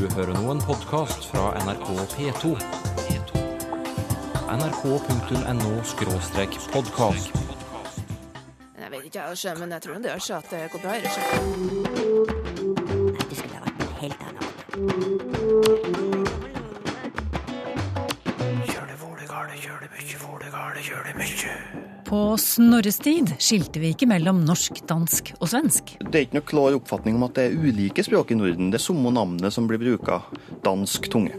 Du hører nå en podkast fra NRK P2. nrk.no podkast. Jeg vet ikke, jeg, men jeg tror det gjør seg at det går bra. Nei, Det skulle ha vært noe helt annet. På Snorres tid skilte vi ikke mellom norsk, dansk og svensk. Det er ikke noe klar oppfatning om at det er ulike språk i Norden. Det er samme navnet som blir bruka, dansk tunge.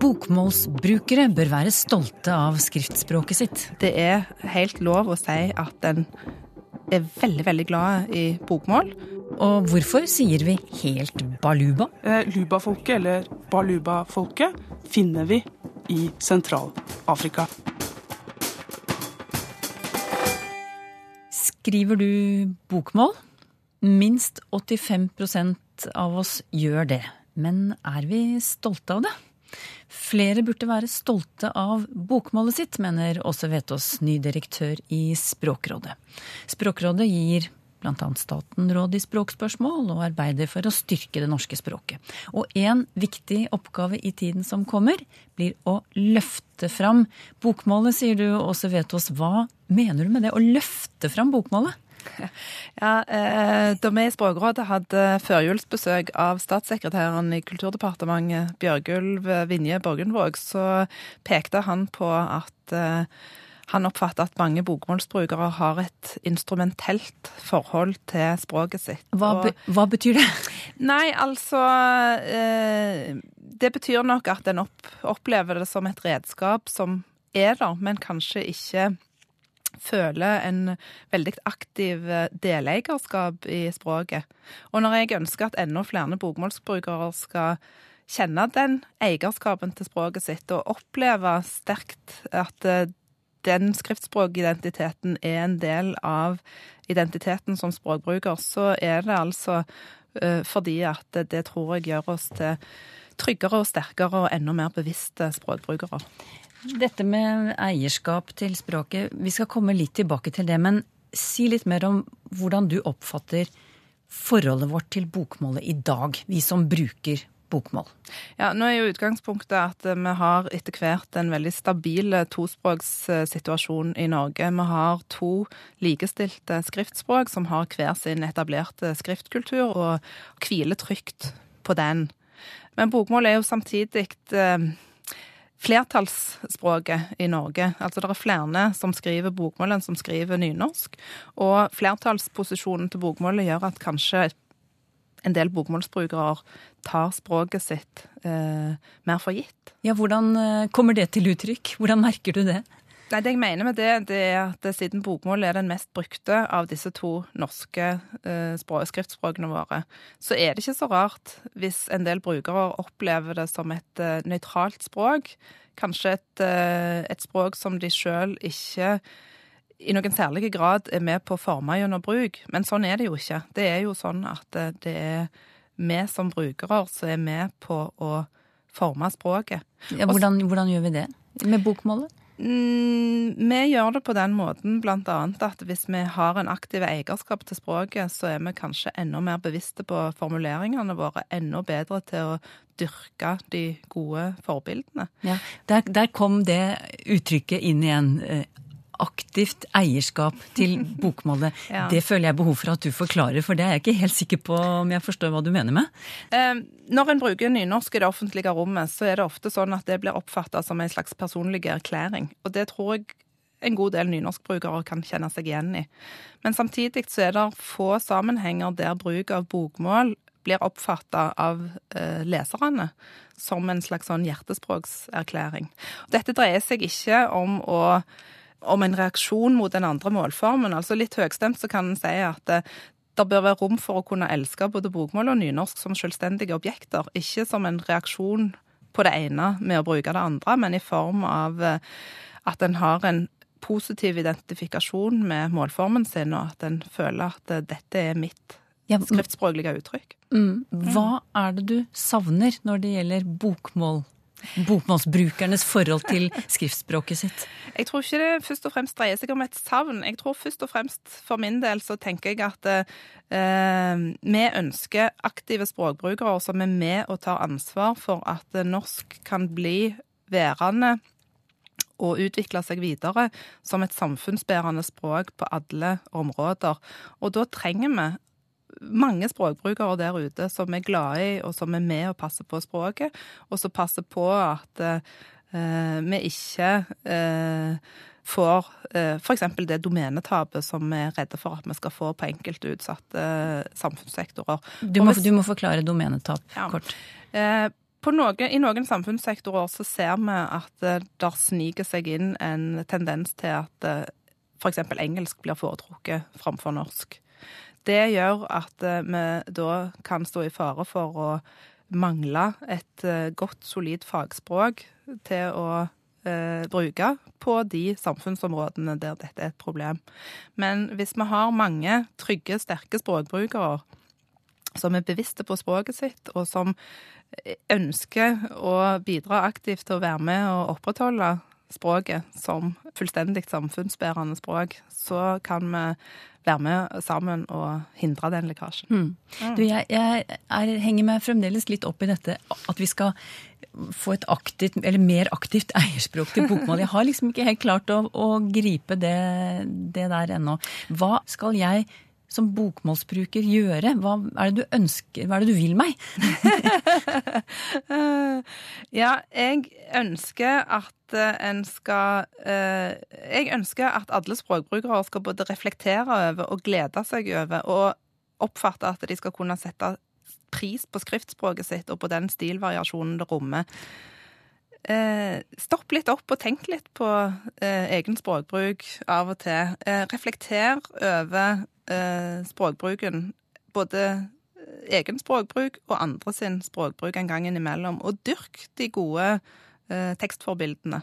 Bokmålsbrukere bør være stolte av skriftspråket sitt. Det er helt lov å si at en er veldig, veldig glad i bokmål. Og hvorfor sier vi helt baluba? Eh, Luba-folket, eller baluba-folket, finner vi i Sentral-Afrika. Skriver du bokmål? Minst 85% av oss gjør det. Men er vi stolte av det? Flere burde være stolte av bokmålet sitt, mener Åse Vetås, ny direktør i Språkrådet. Språkrådet gir bl.a. staten råd i språkspørsmål og arbeider for å styrke det norske språket. Og en viktig oppgave i tiden som kommer, blir å løfte fram bokmålet, sier du Åse Vetås. Hva mener du med det, å løfte fram bokmålet? Ja, eh, Da vi i Språkrådet hadde førjulsbesøk av statssekretæren i Kulturdepartementet, Bjørgulv Vinje Borgundvåg, så pekte han på at eh, han oppfatter at mange bokmålsbrukere har et instrumentelt forhold til språket sitt. Hva, be, hva betyr det? Nei, altså eh, Det betyr nok at en opp, opplever det som et redskap som er der, men kanskje ikke føler en veldig aktiv deleierskap deleigerskap i språket. Og når jeg ønsker at enda flere bokmålsbrukere skal kjenne den eierskapen til språket sitt, og oppleve sterkt at eh, den skriftspråkidentiteten er en del av identiteten som språkbruker, så er det altså eh, fordi at det, tror jeg gjør oss til tryggere og sterkere og enda mer bevisste språkbrukere. Dette med eierskap til språket, vi skal komme litt tilbake til det. Men si litt mer om hvordan du oppfatter forholdet vårt til bokmålet i dag, vi som bruker bokmål. Ja, Nå er jo utgangspunktet at eh, vi har etter hvert en veldig stabil eh, tospråkssituasjon i Norge. Vi har to likestilte skriftspråk som har hver sin etablerte skriftkultur, og hviler trygt på den. Men bokmål er jo samtidig eh, flertallsspråket i Norge. Altså det er flere som skriver bokmål enn som skriver nynorsk. Og flertallsposisjonen til bokmålet gjør at kanskje en del bokmålsbrukere tar språket sitt eh, mer for gitt. Ja, Hvordan eh, kommer det til uttrykk? Hvordan merker du det? Nei, Det jeg mener med det, det er at siden bokmål er den mest brukte av disse to norske eh, skriftspråkene våre, så er det ikke så rart hvis en del brukere opplever det som et eh, nøytralt språk. Kanskje et, eh, et språk som de sjøl ikke i noen særlig grad er med på å forme gjennom bruk. Men sånn er det jo ikke. Det er jo sånn at eh, det er vi som brukere som er med på å forme språket. Ja, hvordan, hvordan gjør vi det med bokmålet? Mm, vi gjør det på den måten annet at hvis vi har en aktiv eierskap til språket, så er vi kanskje enda mer bevisste på formuleringene våre, enda bedre til å dyrke de gode forbildene. Ja, der, der kom det uttrykket inn igjen. Aktivt eierskap til bokmålet. Ja. Det føler jeg behov for at du forklarer, for det er jeg ikke helt sikker på om jeg forstår hva du mener med. Eh, Når en bruker nynorsk i det offentlige rommet, så er det ofte sånn at det blir oppfatta som en slags personlig erklæring. Og det tror jeg en god del nynorskbrukere kan kjenne seg igjen i. Men samtidig så er det få sammenhenger der bruk av bokmål blir oppfatta av eh, leserne som en slags sånn hjertespråkserklæring. Dette dreier seg ikke om å om en reaksjon mot den andre målformen. Altså Litt høgstemt så kan en si at det, det bør være rom for å kunne elske både bokmål og nynorsk som selvstendige objekter, ikke som en reaksjon på det ene med å bruke det andre, men i form av eh, at en har en positiv identifikasjon med målformen sin, og at en føler at eh, dette er mitt skriftspråklige uttrykk. Mm. Hva er det du savner når det gjelder bokmål Bokmålsbrukernes forhold til skriftspråket sitt? Jeg tror ikke det først og fremst dreier seg om et savn. Jeg tror først og fremst for min del så tenker jeg at eh, vi ønsker aktive språkbrukere som er med og tar ansvar for at norsk kan bli værende og utvikle seg videre som et samfunnsbærende språk på alle områder. Og da trenger vi mange språkbrukere der ute som er glade i, og som er med og passer på språket, og som passer på at eh, vi ikke eh, får eh, f.eks. det domenetapet som vi er redde for at vi skal få på enkelte utsatte eh, samfunnssektorer. Du må, du må, forklare domenetap ja. kort. Eh, noe, I noen samfunnssektorer så ser vi at det der sniker seg inn en tendens til at f.eks. engelsk blir foretrukket framfor norsk. Det gjør at eh, vi da kan stå i fare for å mangle et eh, godt, solid fagspråk til å eh, bruke på de samfunnsområdene der dette er et problem. Men hvis vi har mange trygge, sterke språkbrukere som er bevisste på språket sitt, og som ønsker å bidra aktivt til å være med og opprettholde språket som fullstendig samfunnsbærende språk, så kan vi være med sammen og hindre den lekkasjen. Mm. Du, jeg, jeg er, henger meg fremdeles litt opp i dette at vi skal få et aktivt, eller mer aktivt eierspråk til bokmål. Jeg har liksom ikke helt klart å, å gripe det, det der ennå. Hva skal jeg som bokmålsbruker gjøre? Hva er det du ønsker, hva er det du vil meg? ja, jeg ønsker at eh, en skal eh, Jeg ønsker at alle språkbrukere skal både reflektere over og glede seg over, og oppfatte at de skal kunne sette pris på skriftspråket sitt og på den stilvariasjonen det rommer. Eh, stopp litt opp og tenk litt på eh, egen språkbruk av og til. Eh, reflekter over eh, språkbruken. Både eh, egen språkbruk og andre sin språkbruk en gang innimellom. Og dyrk de gode eh, tekstforbildene.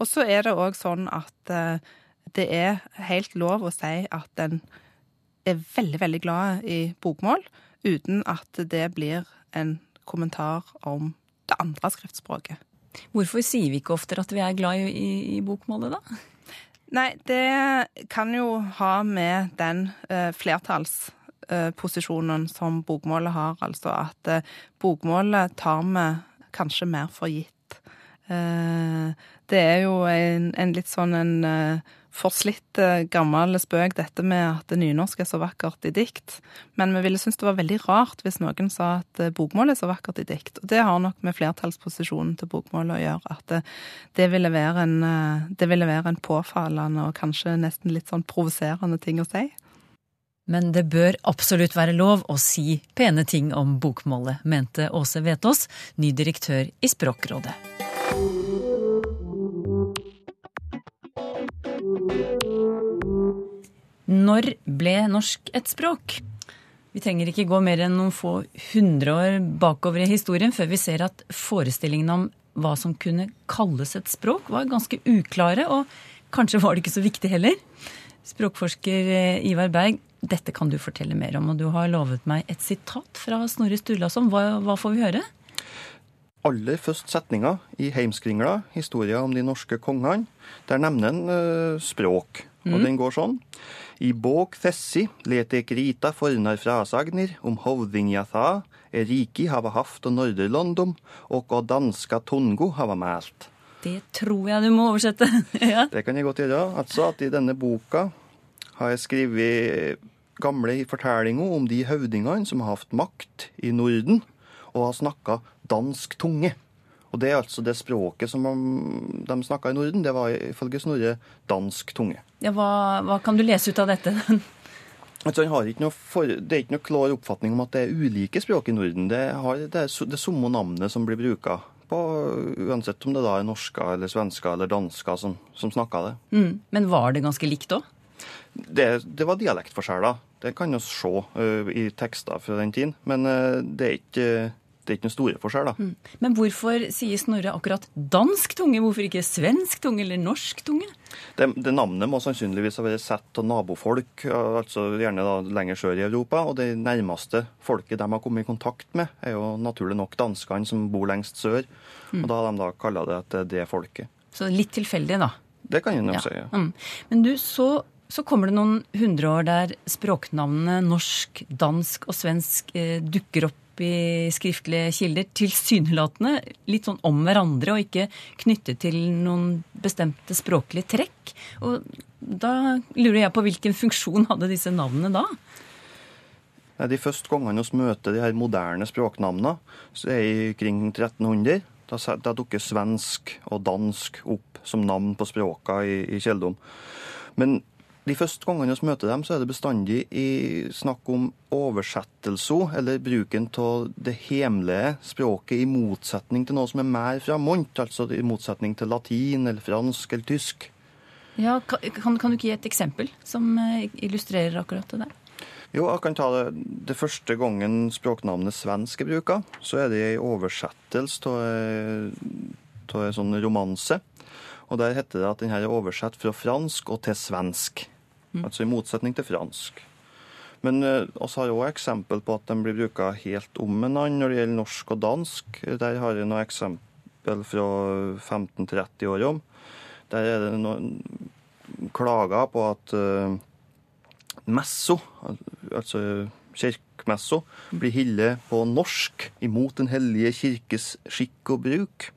Og så er det òg sånn at eh, det er helt lov å si at en er veldig, veldig glad i bokmål, uten at det blir en kommentar om det andre skriftspråket. Hvorfor sier vi ikke oftere at vi er glad i, i, i bokmålet, da? Nei, det kan jo ha med den eh, flertallsposisjonen eh, som bokmålet har. Altså at eh, bokmålet tar vi kanskje mer for gitt. Eh, det er jo en, en litt sånn en eh, forslitt eh, gammel spøk, dette med at nynorsk er så vakkert i dikt. Men vi ville synes det var veldig rart hvis noen sa at eh, bokmål er så vakkert i dikt. Og det har nok med flertallsposisjonen til bokmålet å gjøre. At det, det, ville være en, eh, det ville være en påfallende og kanskje nesten litt sånn provoserende ting å si. Men det bør absolutt være lov å si pene ting om bokmålet, mente Åse Vetås, ny direktør i Språkrådet. Når ble norsk et språk? Vi trenger ikke gå mer enn noen få hundre år bakover i historien før vi ser at forestillingene om hva som kunne kalles et språk, var ganske uklare, og kanskje var det ikke så viktig heller. Språkforsker eh, Ivar Berg, dette kan du fortelle mer om, og du har lovet meg et sitat fra Snorre Sturlason. Hva, hva får vi høre? aller først setninga i Heimskringla, historia om de norske kongene. Der nevner en uh, språk, og mm. den går sånn. I båk fessi let ek rita fornar frasagner om hovdingja tha, riki hava haft og Norderlondom, og å danska tungo hava mælt. Det tror jeg du må oversette. ja. Det kan jeg godt gjøre. Altså at i denne boka har jeg skrevet gamle fortellinger om de høvdingene som har hatt makt i Norden, og har snakka dansk tunge. Og det er altså det språket som de snakka i Norden, det var ifølge Snorre dansk tunge. Ja, hva, hva, kan du lese ut av dette? altså, for, det er ikke noe klar oppfatning om at det er ulike språk i Norden. Det, har, det er det samme navnet som blir bruka. På, uansett om det da er norsker eller svensker eller dansker som, som snakker det. Mm. Men var det ganske likt òg? Det, det, var dialektforskjeller. Det kan vi se uh, i tekster fra den tiden. Men uh, det er ikke det er ikke noen store forskjell, da. Men hvorfor sier Snorre akkurat dansk tunge, hvorfor ikke svensk tunge eller norsk tunge? Det, det navnet må sannsynligvis ha vært sett av nabofolk, altså gjerne da lenger sør i Europa. Og det nærmeste folket de har kommet i kontakt med, er jo naturlig nok danskene som bor lengst sør. Og da har de da kalla det at det folket. Så litt tilfeldig, da. Det kan en nok Ja. si. ja. Mm. Men du, så, så kommer det noen hundre år der språknavnene norsk, dansk og svensk eh, dukker opp i skriftlige kilder, tilsynelatende litt sånn om hverandre og ikke knyttet til noen bestemte språklige trekk. Og da lurer jeg på hvilken funksjon hadde disse navnene da? Nei, De første gangene vi møter de her moderne språknavnene, så er i kring 1300. Da, da dukker svensk og dansk opp som navn på språka i, i kjeldom. Men de første gangene vi møter dem, så er det bestandig i snakk om oversettelser, eller bruken av det hemlige språket i motsetning til noe som er mer framont, altså i motsetning til latin eller fransk eller tysk. Ja, kan, kan du ikke gi et eksempel som eh, illustrerer akkurat det der? Jo, jeg kan ta det. Det første gangen språknavnet svensk er bruka, så er det ei oversettelse av en sånn romanse. Og der heter det at den her er oversatt fra fransk og til svensk. Altså i motsetning til fransk. Men eh, oss har òg eksempel på at de blir bruka helt om hverandre når det gjelder norsk og dansk. Der har jeg noen eksempel fra 1530-åra. Der er det noen klager på at eh, messo, altså kirkemesso, blir hildet på norsk imot Den hellige kirkes skikk og bruk.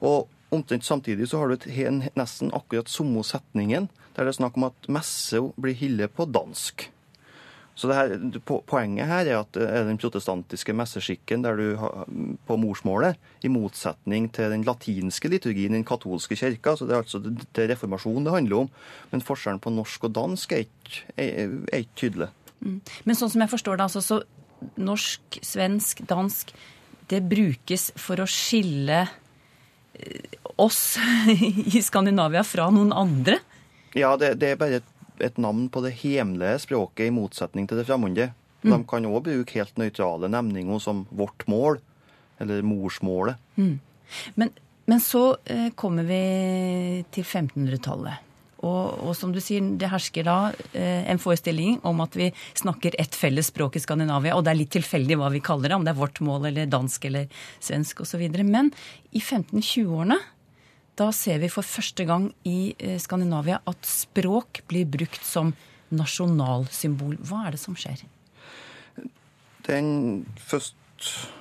Og omtrent samtidig så har du et, en, nesten akkurat samme setningen, der det er snakk om at messe blir hildet på dansk. Så her, Poenget her er at er den protestantiske messeskikken der du på morsmålet, i motsetning til den latinske liturgien i den katolske kirka. Så det er altså det, er reformasjon det handler om. Men forskjellen på norsk og dansk er ikke, er, er ikke tydelig. Men sånn som jeg forstår det, altså, så norsk, svensk, dansk, det brukes for å skille eh, oss i Skandinavia fra noen andre? Ja, det, det er bare et, et navn på det hemlige språket i motsetning til det fremmede. De kan òg bruke helt nøytrale nemninger som vårt mål, eller morsmålet. Men, men så eh, kommer vi til 1500-tallet. Og, og som du sier, det hersker da eh, en forestilling om at vi snakker ett felles språk i Skandinavia, og det er litt tilfeldig hva vi kaller det, om det er vårt mål eller dansk eller svensk osv. Men i 1520-årene da ser vi for første gang i eh, Skandinavia at språk blir brukt som nasjonalsymbol. Hva er det som skjer? Den første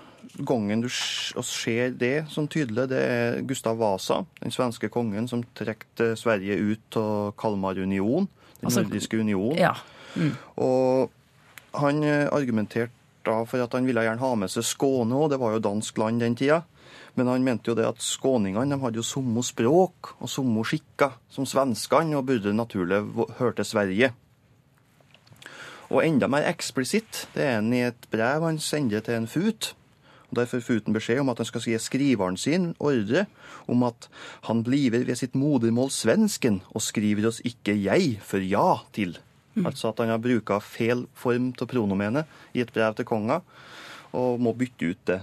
gangen du ser det sånn tydelig, det er Gustav Vasa, den svenske kongen som trekte Sverige ut av Kalmarunionen, den Altså- nordiske union. Ja. Og han eh, argumenterte da for at han ville gjerne ha med seg Skåne òg, det var jo dansk land den tida. Men han mente jo det at skåningene de hadde jo samme språk og samme skikker som svenskene, og burde naturlig høre til Sverige. Og enda mer eksplisitt, det er han i et brev han sender til en fut. Og Der får futen beskjed om at han skal gi skriveren sin ordre om at han bliver ved sitt modermål svensken og skriver oss ikke jeg for ja til. Altså at han har bruka feil form av pronomenet i et brev til konga, og må bytte ut det.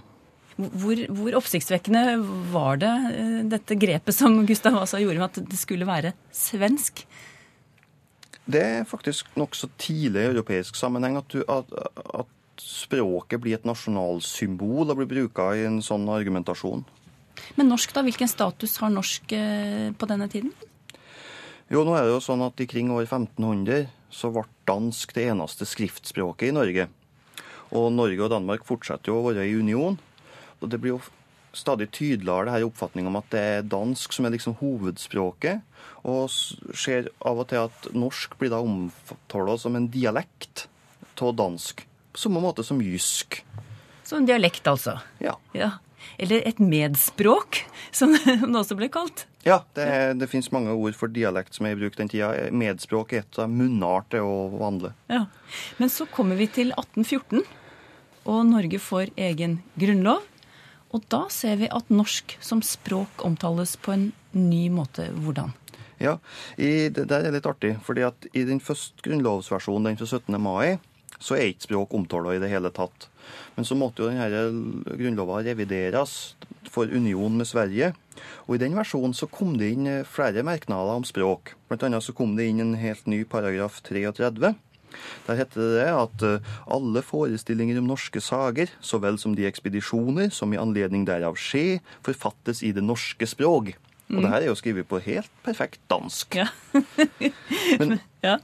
Hvor, hvor oppsiktsvekkende var det eh, dette grepet som Gustav Vasa gjorde med at det skulle være svensk? Det er faktisk nokså tidlig i europeisk sammenheng at, du, at, at språket blir et nasjonalsymbol og blir bruka i en sånn argumentasjon. Men norsk, da? Hvilken status har norsk eh, på denne tiden? Jo, nå er det jo sånn at Ikring år 1500 så ble dansk det eneste skriftspråket i Norge. Og Norge og Danmark fortsetter jo å være i union. Og det blir jo stadig tydeligere det her oppfatning om at det er dansk som er liksom hovedspråket. Og ser av og til at norsk blir da omtalt som en dialekt av dansk. På samme måte som jysk. Så en dialekt, altså. Ja. Ja. Eller et medspråk, som det også ble kalt. Ja, det, det finnes mange ord for dialekt som er i bruk den tida. Medspråk er et av munnarte og å vandle. Ja. Men så kommer vi til 1814, og Norge får egen grunnlov. Og da ser vi at norsk som språk omtales på en ny måte. Hvordan? Ja, i, det der er litt artig, fordi at i den første grunnlovsversjonen, den fra 17. mai, så er ikke språk omtala i det hele tatt. Men så måtte jo denne grunnlova revideres for union med Sverige. Og i den versjonen så kom det inn flere merknader om språk. Blant annet så kom det inn en helt ny paragraf 33. Der heter det at eh, alle forestillinger om norske sager, så vel som de ekspedisjoner som i anledning derav skje, forfattes i det norske språk. Og det her er jo skrevet på helt perfekt dansk. Ja. Men, Ja.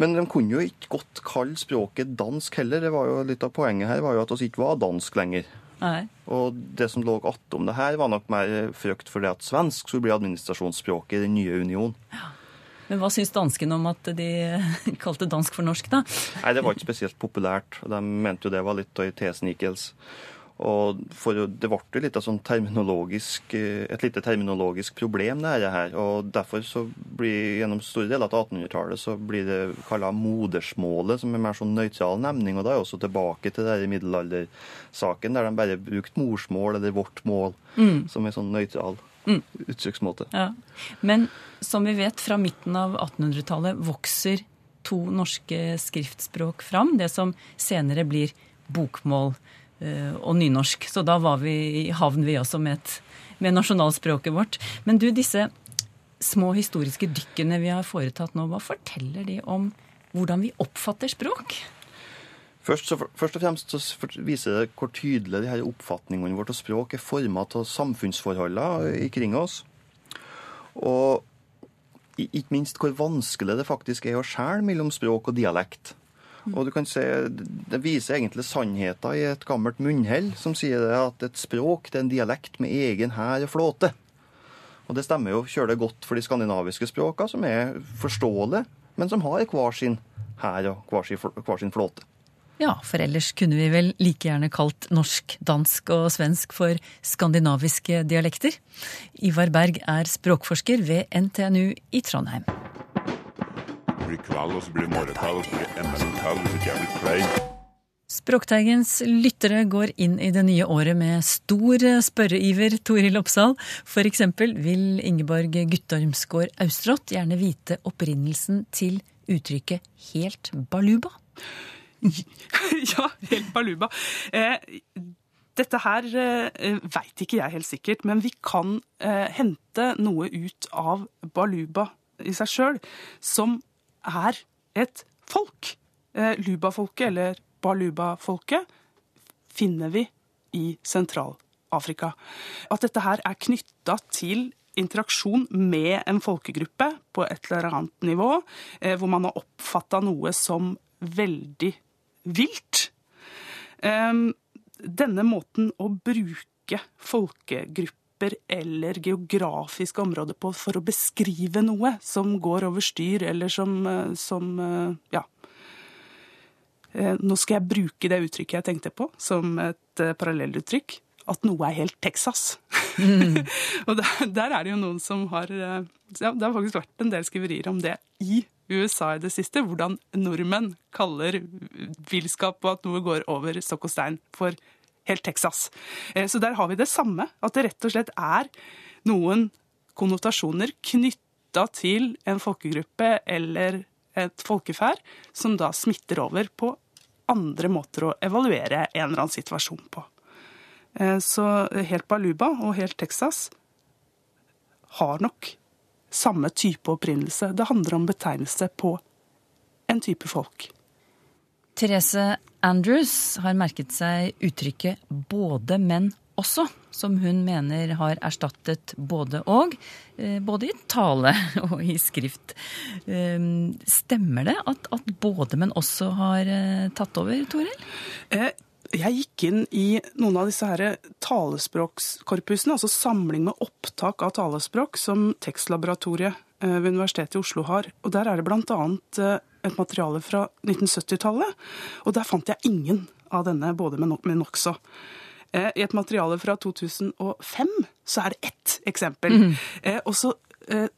men de kunne jo ikke godt kalle språket dansk heller. Det var jo Litt av poenget her var jo at vi ikke var dansk lenger. Nei. Og det som lå attom det her, var nok mer frykt for det at svensk skulle bli administrasjonsspråket i den nye union. Men hva syns danskene om at de kalte dansk for norsk, da? Nei, det var ikke spesielt populært. De mente jo det var litt av en tesnikels. Og for, Det ble litt sånn terminologisk, eh, et lite terminologisk problem, det her. og Derfor så blir gjennom store deler av 1800-tallet så blir det kalla modersmålet, som er mer sånn nøytral nemning. og Da er også tilbake til den middelaldersaken der de bare brukte morsmål eller vårt mål som er sånn nøytral uttrykksmåte. Ja. Men som vi vet, fra midten av 1800-tallet vokser to norske skriftspråk fram. Det som senere blir bokmål eh, og nynorsk. Så da var vi i havn, vi også, med, et, med nasjonalspråket vårt. Men du, disse små historiske dykkene vi har foretatt nå, hva forteller de om hvordan vi oppfatter språk? Først, så, først og fremst så viser det hvor tydelig de her oppfatningene våre av språk er formet av samfunnsforholdene ikring oss. Og ikke minst hvor vanskelig det faktisk er å skjære mellom språk og dialekt. Og du kan se, Det viser egentlig sannheten i et gammelt munnhell som sier det at et språk det er en dialekt med egen hær og flåte. Og det stemmer jo kjølig godt for de skandinaviske språka, som er forståelige, men som har hver sin hær og hver sin flåte. Ja, for ellers kunne vi vel like gjerne kalt norsk, dansk og svensk for skandinaviske dialekter. Ivar Berg er språkforsker ved NTNU i Trondheim. Det blir kveld, og så blir det morgentall, og så blir det ML-tall, hvis ikke jeg blir klein. Språkteigens lyttere går inn i det nye året med stor spørreiver, Toril Oppsal. For eksempel vil Ingeborg Guttormsgård Austrått gjerne vite opprinnelsen til uttrykket helt baluba. ja, helt baluba. Eh, dette her eh, veit ikke jeg helt sikkert, men vi kan eh, hente noe ut av baluba i seg sjøl, som er et folk. Lubafolket, eller baluba-folket, finner vi i Sentral-Afrika. At dette her er knytta til interaksjon med en folkegruppe på et eller annet nivå, hvor man har oppfatta noe som veldig vilt. Denne måten å bruke folkegrupper eller geografiske områder på for å beskrive noe som går over styr, eller som, eh, som eh, ja. Eh, Nå skal jeg bruke det uttrykket jeg tenkte på, som et parallelluttrykk. At noe er helt Texas. og der, der er det jo noen som har ja, Det har faktisk vært en del skriverier om det i USA i det siste. Hvordan nordmenn kaller villskap og at noe går over stokk og stein for helt Texas. Eh, Så der har vi det samme. At det rett og slett er noen konnotasjoner knytta til en folkegruppe eller et folkeferd som da smitter over på andre måter å evaluere en eller annen situasjon på. Eh, Så helt Baluba og helt Texas har nok samme type opprinnelse. Det handler om betegnelse på en type folk. Therese Andrews har merket seg uttrykket både, men også, som hun mener har erstattet både og, eh, både i tale og i skrift. Eh, Stemmer det at, at både, men også har eh, tatt over, Toril? Eh, Jeg gikk inn i noen av disse her talespråkskorpusene, altså samling med opptak av talespråk, som Tekstlaboratoriet eh, ved Universitetet i Oslo har. Og Der er det bl.a. et materiale fra 1970-tallet, og der fant jeg ingen av denne både med nok, men også. Eh, I et materiale fra 2005 så er det ett eksempel. Mm. Og så eh,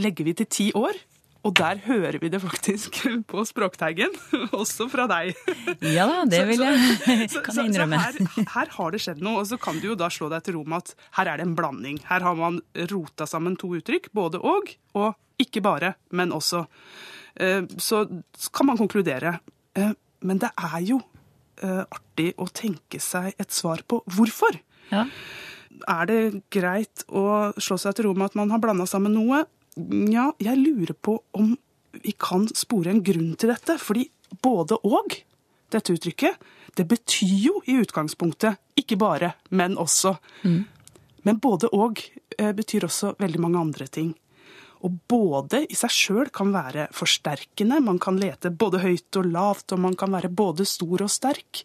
legger vi til ti år, og der hører vi det faktisk på Språkteigen, også fra deg. Ja da, det vil jeg så- kan jeg innrømme. Så her, her har det skjedd noe, og så kan du jo da slå deg til ro med at her er det en blanding. Her har man rota sammen to uttrykk, både og, og ikke bare, men også. Eh, Så kan man konkludere. Eh, men det er jo eh, artig å tenke seg et svar på hvorfor. Ja. Er det greit å slå seg til ro med at man har blanda sammen noe? Ja, jeg lurer på om vi kan spore en grunn til dette. Fordi både og, dette uttrykket, det betyr jo i utgangspunktet ikke bare, men også. Men både og eh, betyr også veldig mange andre ting. Og både i seg sjøl kan være forsterkende. Man kan lete både høyt og lavt, og man kan være både stor og sterk.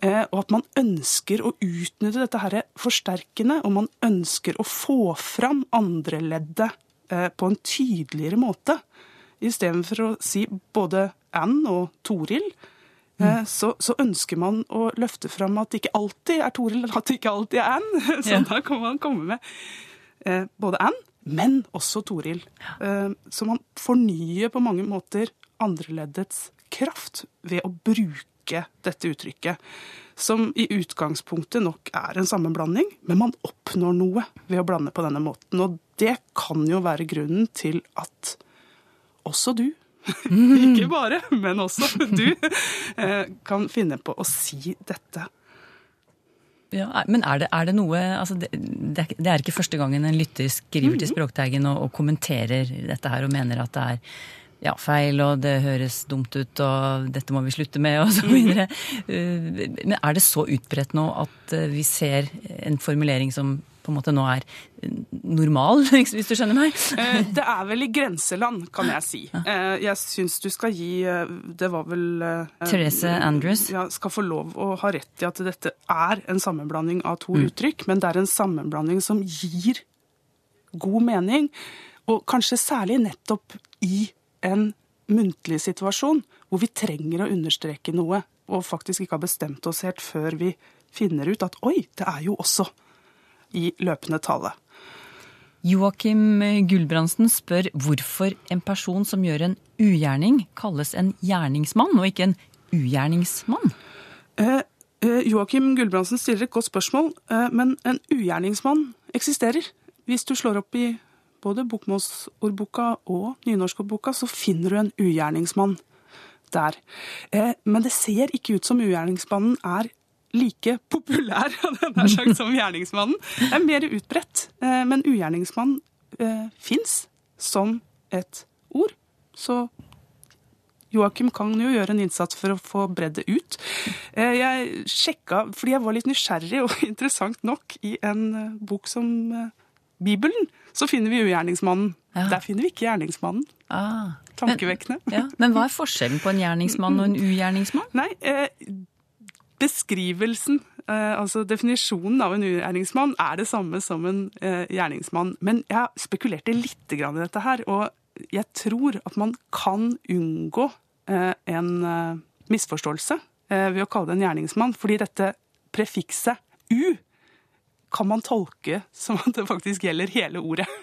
Eh, og at man ønsker å utnytte dette her forsterkende, og man ønsker å få fram andreleddet på en tydeligere måte. Istedenfor å si både Ann og Toril, Mm. så, så ønsker man å løfte fram at det ikke alltid er Toril, eller at det ikke alltid er Ann. Så Ja. da kan man komme med eh, både Ann, men også Toril. Ja. så man fornyer på mange måter andreleddets kraft ved å bruke dette uttrykket. Som i utgangspunktet nok er en sammenblanding, men man oppnår noe ved å blande på denne måten. Og det kan jo være grunnen til at også du, ikke bare, men også du, eh, kan finne på å si dette. Ja, men er det, er det noe altså det, det, er, ikke første gangen en lytter skriver til Språkteigen og, og kommenterer dette her og mener at det er ja, feil, og det høres dumt ut, og dette må vi slutte med, og så videre. Uh, Men er det så utbredt nå at uh, vi ser en formulering som på en måte nå er normal, hvis du skjønner meg? Eh, Det er vel i grenseland, kan jeg si. Eh, Jeg syns du skal gi eh, Det var vel Therese Andrews. Ja, skal få lov å ha rett i at dette er en sammenblanding av to uttrykk, men det er en sammenblanding som gir god mening, og kanskje særlig nettopp i en muntlig situasjon hvor vi trenger å understreke noe, og faktisk ikke har bestemt oss helt før vi finner ut at oi, det er jo også i løpende tale. Joakim Gulbrandsen spør hvorfor en person som gjør en ugjerning, kalles en gjerningsmann og ikke en ugjerningsmann. Eh, eh, Joakim Gulbrandsen stiller et godt spørsmål, eh, men en ugjerningsmann eksisterer. Hvis du slår opp i både bokmålsordboka og nynorskordboka, så finner du en ugjerningsmann der. Eh, men det ser ikke ut som ugjerningsmannen er like populær sagt, som gjerningsmannen. Det er mer utbredt, eh, men ugjerningsmann eh, fins som et ord. Så Joakim kan jo gjøre en innsats for å få bredd det ut. Eh, Jeg sjekka, fordi jeg var litt nysgjerrig, og interessant nok, i en eh, bok som Bibelen, så finner vi ugjerningsmannen. Ja. Der finner vi ikke gjerningsmannen. Ah. Tankevekkende. Ja, men hva er forskjellen på en gjerningsmann og en ugjerningsmann? Nei, beskrivelsen, eh, altså definisjonen av en ugjerningsmann, er det samme som en eh, gjerningsmann. Men jeg spekulerte litt i dette her, og jeg tror at man kan unngå eh, en misforståelse ved å kalle det en gjerningsmann, fordi dette prefikset u kan man tolke som at det faktisk gjelder hele ordet.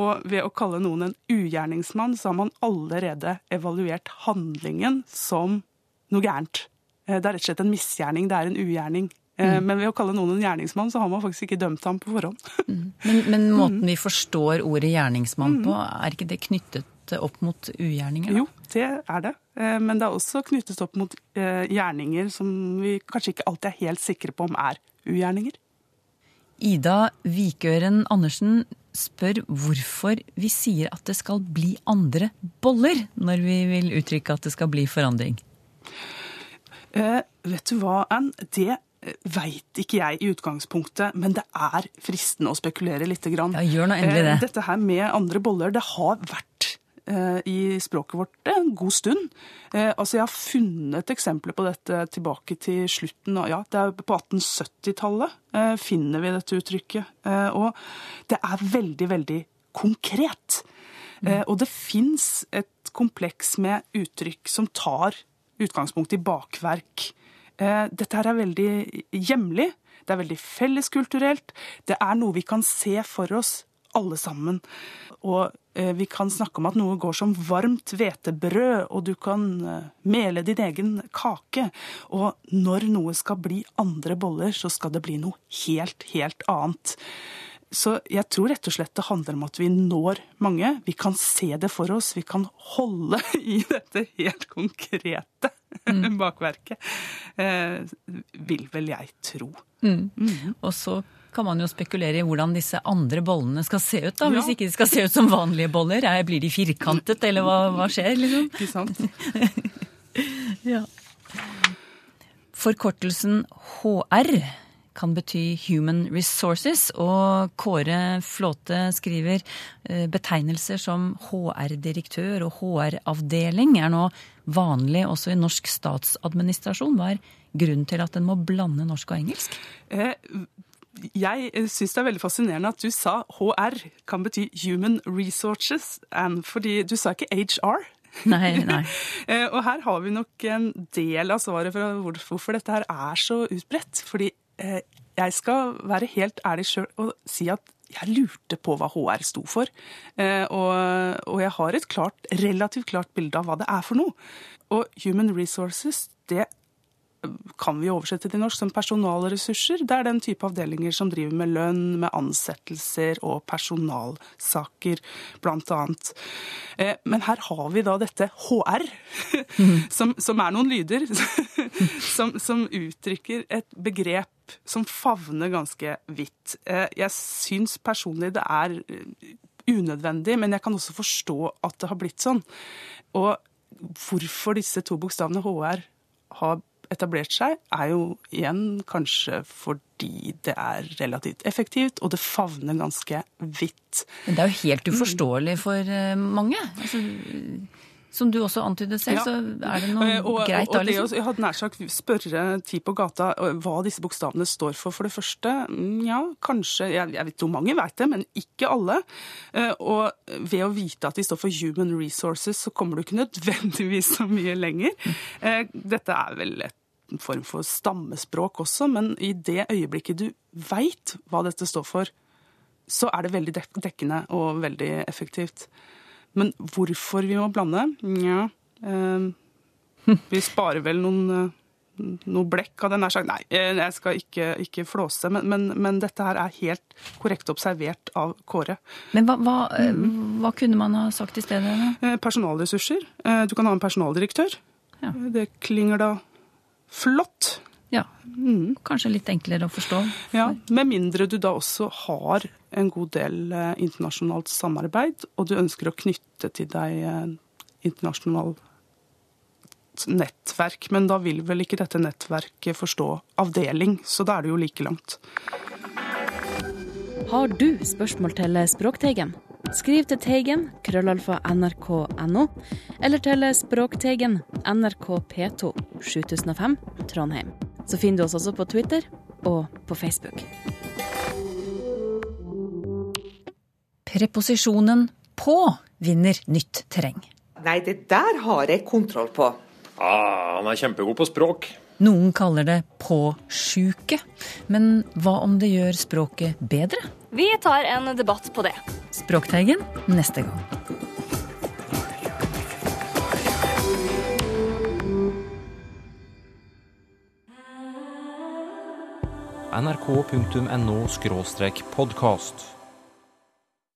Og ved å kalle noen en ugjerningsmann, så har man allerede evaluert handlingen som noe gærent. Eh, Det er rett og slett en misgjerning, det er en ugjerning. Mm. Men ved å kalle noen en gjerningsmann, så har man faktisk ikke dømt ham på forhånd. Men, men måten vi forstår ordet gjerningsmann på, er ikke det knyttet opp mot ugjerninger? da? Jo, det er det. Eh, Men det er også knyttet opp mot eh, gjerninger som vi kanskje ikke alltid er helt sikre på om er ugjerninger. Ida Vikøren Andersen spør hvorfor vi sier at det skal bli andre boller når vi vil uttrykke at det skal bli forandring. Eh, vet du hva, Ann? Det veit ikke jeg i utgangspunktet, men det er fristende å spekulere litt. Grann. Ja, gjør nå endelig det. Eh, Dette her med andre boller, det har vært eh, i språket vårt en god stund. Eh, altså Jeg har funnet eksempler på dette tilbake til slutten av ja, det er På 1870-tallet eh, finner vi dette uttrykket. Eh, og det er veldig, veldig konkret. Mm. og det fins et kompleks med uttrykk som tar utgangspunkt i bakverk. Eh, dette her er veldig hjemlig, det er veldig felleskulturelt. Det er noe vi kan se for oss alle sammen. Og eh, vi kan snakke om at noe går som varmt hvetebrød, og du kan eh, mele din egen kake. Og når noe skal bli andre boller, så skal det bli noe helt, helt annet. Så jeg tror rett og slett det handler om at vi når mange. Vi kan se det for oss. Vi kan holde i dette helt konkrete bakverket. Eh, vil vel jeg tro. Og så kan man jo spekulere i hvordan disse andre bollene skal se ut, da. Hvis Ja. ikke de skal se ut som vanlige boller. Er- Blir de firkantet, eller hva, hva skjer, liksom? Ikke sant? Ja. Forkortelsen HR kan bety Human Resources, og Kåre Flåte skriver eh, betegnelser som HR-direktør og HR-avdeling er nå vanlig også i norsk statsadministrasjon. Hva er grunnen til at en må blande norsk og engelsk? Eh, Jeg syns det er veldig fascinerende at du sa HR kan bety Human Resources, and fordi du sa ikke HR. Nei, nei. Eh, Og her har vi nok en del av svaret for hvorfor dette her er så utbredt. Fordi eh, jeg skal være helt ærlig sjøl og si at jeg lurte på hva HR sto for. Eh, Og, og jeg har et klart, relativt klart bilde av hva det er for noe. Og Human Resources, det kan vi oversette til norsk som personalressurser. Det er den type avdelinger som driver med lønn, med ansettelser og personalsaker, annet. Eh, Men her har vi da dette HR, som, som er noen lyder, som, som uttrykker et begrep som favner ganske vidt. Eh, Jeg syns personlig det er eh, unødvendig, men jeg kan også forstå at det har blitt sånn. Og hvorfor disse to bokstavene HR har etablert seg, er jo igjen kanskje fordi det er relativt effektivt, og det favner ganske vidt. Men det er jo helt uforståelig for eh, mange. Altså, som du også antydet selv, Ja. så er det noe Eh, og, greit da, liksom. jeg hadde nær sagt spørre ti på gata eh, hva disse bokstavene står for. For det første, mm, ja, kanskje Jeg, jeg vet jo mange vet det, men ikke alle. Og ved å vite at de står for human resources, så kommer du ikke nødvendigvis så mye lenger. Eh, Dette er vel et form for stammespråk også, men i det øyeblikket du veit hva dette står for, så er det veldig dekkende og veldig effektivt. Men hvorfor vi må blande? Nja eh, Vi sparer vel noen, eh, noe blekk av den der sagt. Nei, eh, jeg skal ikke, ikke flåse, men, men, men dette her er helt korrekt observert av Kåre. Men hva, hva, hva kunne man ha sagt i stedet? Eh, Personalressurser. Eh, Du kan ha en personaldirektør. Ja. Det klinger da flott. Ja, kanskje litt enklere å forstå. Ja, Med mindre du da også har en god del eh, internasjonalt samarbeid, og du ønsker å knytte til deg eh, internasjonalt nettverk. Men da vil vel ikke dette nettverket forstå avdeling, så da er det jo like langt. Har du spørsmål til Språkteigen? Skriv til Teigen, krøllalfa nrk.no, eller til Språkteigen, NRK P2, 7005, Trondheim. Så finner du oss også på Twitter og på Facebook. Preposisjonen på vinner nytt terreng. Nei, det der har jeg kontroll på. Ah, han er kjempegod på språk. Noen kaller det påsjuke, men hva om det gjør språket bedre? Vi tar en debatt på det. Språkteigen neste gang. nrk.no podkast.